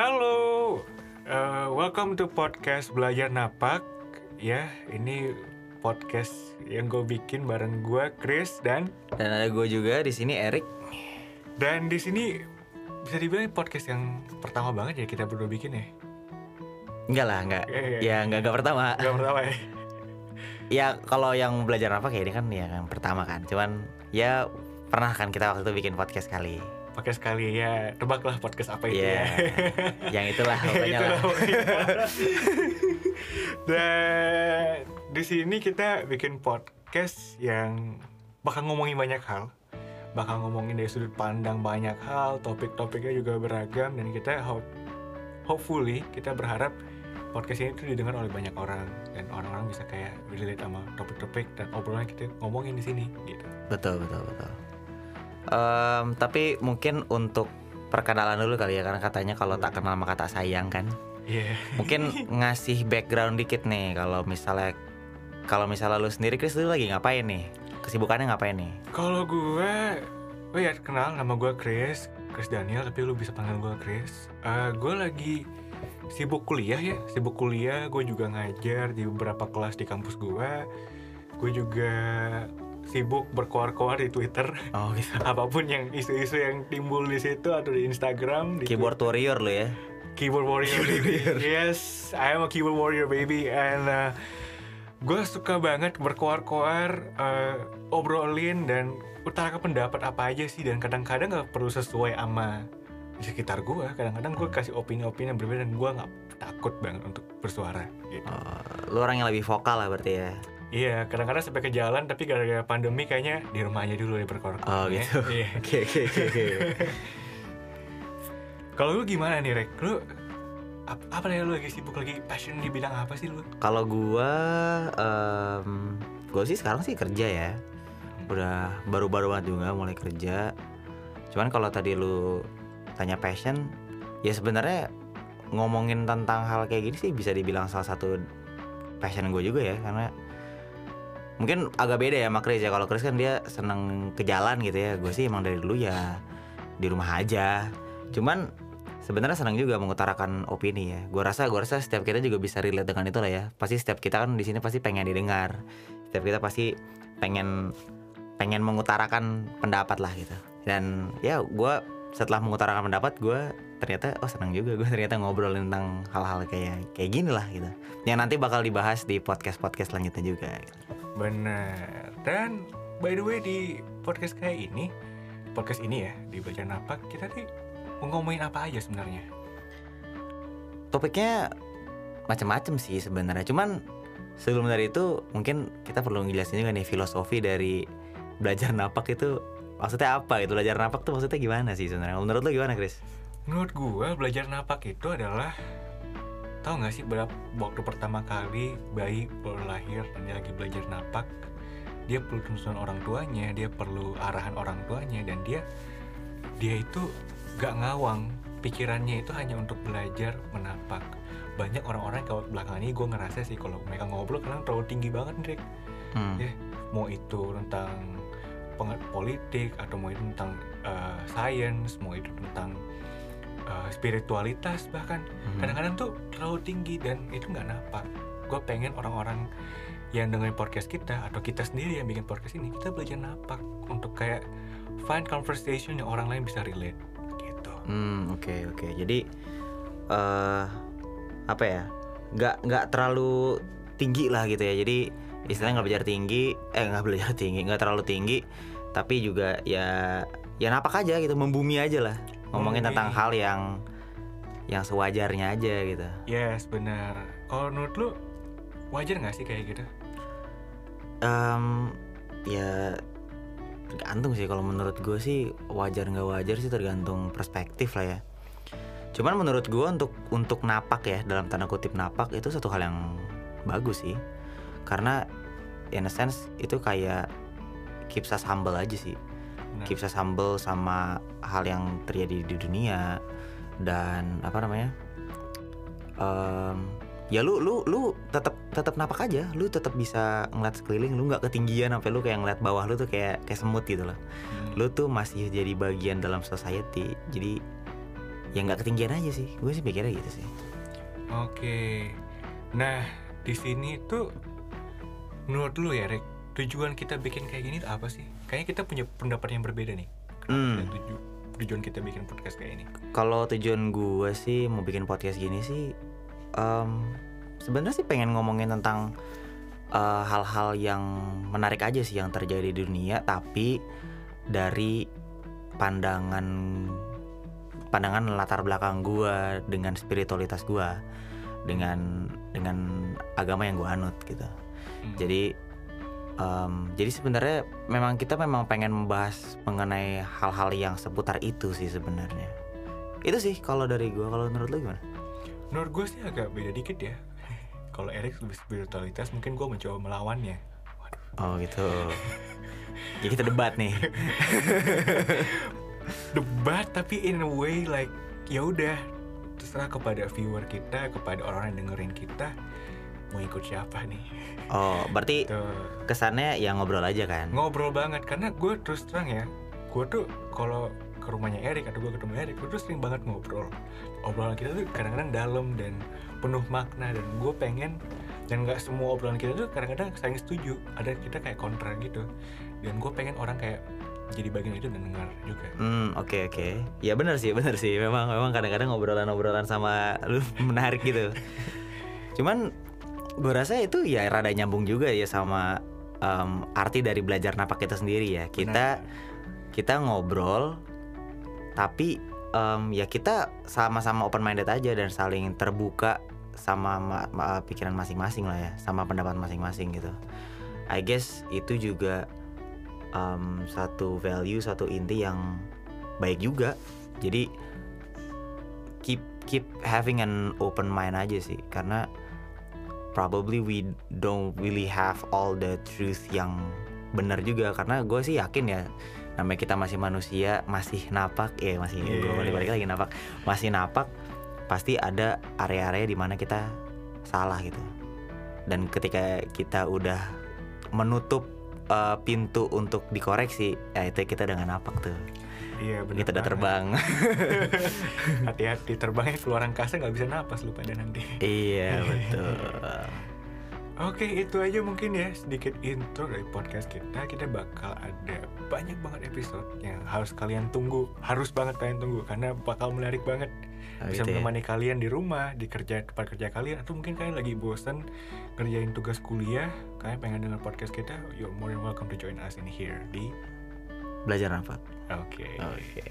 Halo, uh, welcome to podcast Belajar Napak. Ya, ini podcast yang gue bikin bareng gue, Chris dan Dan ada gue juga di sini Erik. dan di sini bisa dibilang podcast yang pertama banget ya kita berdua bikin ya. Enggak lah, enggak. Iya. Ya enggak enggak pertama. Gak pertama ya. Ya kalau yang belajar apa kayak ini kan ya yang pertama kan. Cuman ya pernah kan kita waktu itu bikin podcast kali. Pakai sekali ya, tebaklah podcast apa itu Iya. ya. yang itulah pokoknya Itulah lah. Dan di sini kita bikin podcast yang bakal ngomongin banyak hal, bakal ngomongin dari sudut pandang banyak hal, topik-topiknya juga beragam dan kita hope, hopefully kita berharap podcast ini tuh didengar oleh banyak orang dan orang-orang bisa kayak relate sama topik-topik dan obrolan kita ngomongin di sini gitu. Betul betul betul. Em, tapi mungkin untuk perkenalan dulu kali ya karena katanya kalau tak kenal maka tak sayang kan. Iya. Mungkin ngasih background dikit nih kalau misalnya kalau misalnya lu sendiri Chris lu lagi ngapain nih? Kesibukannya ngapain nih? Kalau gue, oh ya kenal nama gue Chris, Chris Daniel, tapi lu bisa panggil gue Chris. Eh, gue lagi sibuk kuliah ya, sibuk kuliah. Gue juga ngajar di beberapa kelas di kampus gue. Gue juga sibuk berkoar-koar di Twitter. Oh gitu. Apa pun yang isu-isu yang timbul di situ atau di Instagram, di Keyboard warrior lu ya. keyboard warrior baby. yes, I am a keyboard warrior baby and uh, gue suka banget berkoar-koar, uh, obrolin dan utarakan pendapat apa aja sih dan kadang-kadang nggak perlu sesuai sama di sekitar gue. Kadang-kadang gue kasih opini-opini yang berbeda dan gue nggak takut banget untuk bersuara. Gitu. Oh, lu orang yang lebih vokal lah berarti ya. Iya, kadang-kadang sampai ke jalan tapi gara-gara pandemi kayaknya di rumah aja dulu berkoar-koar. Oh ya. gitu. Iya. Oke oke oke. Kalau lu gimana nih, Rek? Lu ap- apa nih lu lagi sibuk lagi passion di bidang apa sih lu? Kalau gua em gua sih sekarang sih kerja ya. Udah baru-baru banget juga mulai kerja. Cuman kalau tadi lu tanya passion, ya sebenarnya ngomongin tentang hal kayak gini sih bisa dibilang salah satu passion gue juga ya karena mungkin agak beda ya sama Chris ya. Kalau Chris kan dia seneng ke jalan gitu ya. Gue sih emang dari dulu ya di rumah aja. Cuman sebenarnya senang juga mengutarakan opini ya. Gue rasa gue rasa setiap kita juga bisa relate dengan itu lah ya. Pasti setiap kita kan di sini pasti pengen didengar. Setiap kita pasti pengen pengen mengutarakan pendapat lah gitu. Dan ya gue setelah mengutarakan pendapat gue ternyata oh senang juga gue ternyata ngobrol tentang hal-hal kayak kayak gini lah gitu. Yang nanti bakal dibahas di podcast podcast selanjutnya juga gitu. Bener. Dan by the way di podcast kayak ini, podcast ini ya di Belajar Napak kita nih mau ngomongin apa aja sebenarnya? topiknya macam-macam sih sebenarnya cuman sebelum dari itu mungkin kita perlu ngejelasin juga nih filosofi dari belajar napak itu maksudnya apa gitu belajar napak tuh maksudnya gimana sih sebenarnya menurut lo gimana Chris Menurut gua belajar napak itu adalah tahu nggak sih berapa waktu pertama kali bayi baru lahir dan dia lagi belajar napak dia perlu tuntunan orang tuanya dia perlu arahan orang tuanya dan dia dia itu gak ngawang pikirannya itu hanya untuk belajar menapak banyak orang-orang kalau belakangan ini gue ngerasa sih kalau mereka ngobrol kadang terlalu tinggi banget Rick. hmm. Ya. mau itu tentang politik atau mau itu tentang uh, science mau itu tentang spiritualitas bahkan Hmm. kadang-kadang tuh terlalu tinggi dan itu nggak napak gue pengen orang-orang yang dengerin podcast kita atau kita sendiri yang bikin podcast ini kita belajar napak untuk kayak find conversation yang orang lain bisa relate gitu Hmm, oke oke. Jadi eh apa ya? Nggak nggak terlalu tinggi lah gitu ya. Jadi istilahnya nggak belajar tinggi, eh nggak belajar tinggi, nggak terlalu tinggi, tapi juga ya ya napak aja gitu, membumi aja lah. Ngomongin tentang hal yang yang sewajarnya aja gitu. yes benar. Kalau menurut lu wajar nggak sih kayak gitu? Em, ya tergantung sih. Kalau menurut gue sih wajar nggak wajar sih tergantung perspektif lah ya. Cuman menurut gue untuk untuk napak ya dalam tanda kutip napak itu satu hal yang bagus sih. Karena in a sense itu kayak keeps us humble aja sih Benar. keeps us humble sama hal yang terjadi di dunia dan apa namanya em, ya lu lu lu tetap tetap napak aja lu tetap bisa ngeliat sekeliling lu nggak ketinggian sampai lu kayak ngeliat bawah lu tuh kayak kayak semut gitu loh Hmm. lu tuh masih jadi bagian dalam society jadi ya nggak ketinggian aja sih gue sih pikirnya gitu sih Oke. Nah, di sini tuh menurut lu ya, Rick, tujuan kita bikin kayak gini tuh apa sih? Kayaknya kita punya pendapat yang berbeda nih. Hmm. tuju- tujuan kita bikin podcast kayak ini? kalau tujuan gue sih mau bikin podcast gini sih em, sebenarnya sih pengen ngomongin tentang eh, hal-hal yang menarik aja sih yang terjadi di dunia tapi dari pandangan pandangan latar belakang gue dengan spiritualitas gue dengan dengan agama yang gue anut gitu Hmm. jadi em, jadi sebenarnya memang kita memang pengen membahas mengenai hal-hal yang seputar itu sih sebenarnya itu sih kalau dari gua kalau menurut lu gimana Menurut gue sih agak beda dikit ya. Kalau Erik lebih spiritualitas, mungkin gue mencoba melawannya. Waduh. oh gitu ya kita debat nih Debat tapi in a way like ya udah terserah kepada viewer kita, kepada orang yang dengerin kita mau ikut siapa nih. oh berarti Tuh. kesannya ya ngobrol aja kan? Ngobrol banget karena gue terus terang ya gue tuh kalau ke rumahnya Erik atau gue ketemu Erik gue tuh sering banget ngobrol. Obrolan kita tuh kadang-kadang dalam dan penuh makna dan gue pengen dan nggak semua obrolan kita tuh kadang-kadang saling setuju. Ada kita kayak kontra gitu dan gue pengen orang kayak jadi bagian itu dan dengar juga. Hmm oke oke. Ya benar sih benar sih. Memang memang kadang-kadang ngobrolan-ngobrolan sama lu menarik gitu. Cuman gue rasa itu ya rada nyambung juga ya sama em, arti dari belajar napak itu sendiri ya. Kita Benar. kita ngobrol tapi em, ya kita sama-sama open minded aja dan saling terbuka sama ma- ma- pikiran masing-masing lah ya sama pendapat masing-masing gitu. I guess itu juga em, satu value satu inti yang baik juga. Jadi keep keep having an open mind aja sih. Karena probably we don't really have all the truth yang benar juga. Karena gue sih yakin ya namanya kita masih manusia masih napak ya masih gue Iya. balik-balik lagi napak. Masih napak pasti ada area-area di mana kita salah gitu. Dan ketika kita udah menutup uh, pintu untuk dikoreksi ya itu kita dengan napak tuh iya benar kita udah terbang hati-hati terbangnya keluar angkasa nggak bisa napas lu pada nanti iya betul Oke, itu aja mungkin ya sedikit intro dari podcast kita. Kita bakal ada banyak banget episode yang harus kalian tunggu, harus banget kalian tunggu karena bakal menarik banget. Oh, Bisa gitu ya. menemani kalian di rumah, di kerja tempat kerja kalian, atau mungkin kalian lagi bosen ngerjain tugas kuliah, kalian pengen denger podcast kita, you're more than welcome to join us in here di. Belajar napak Oke. oke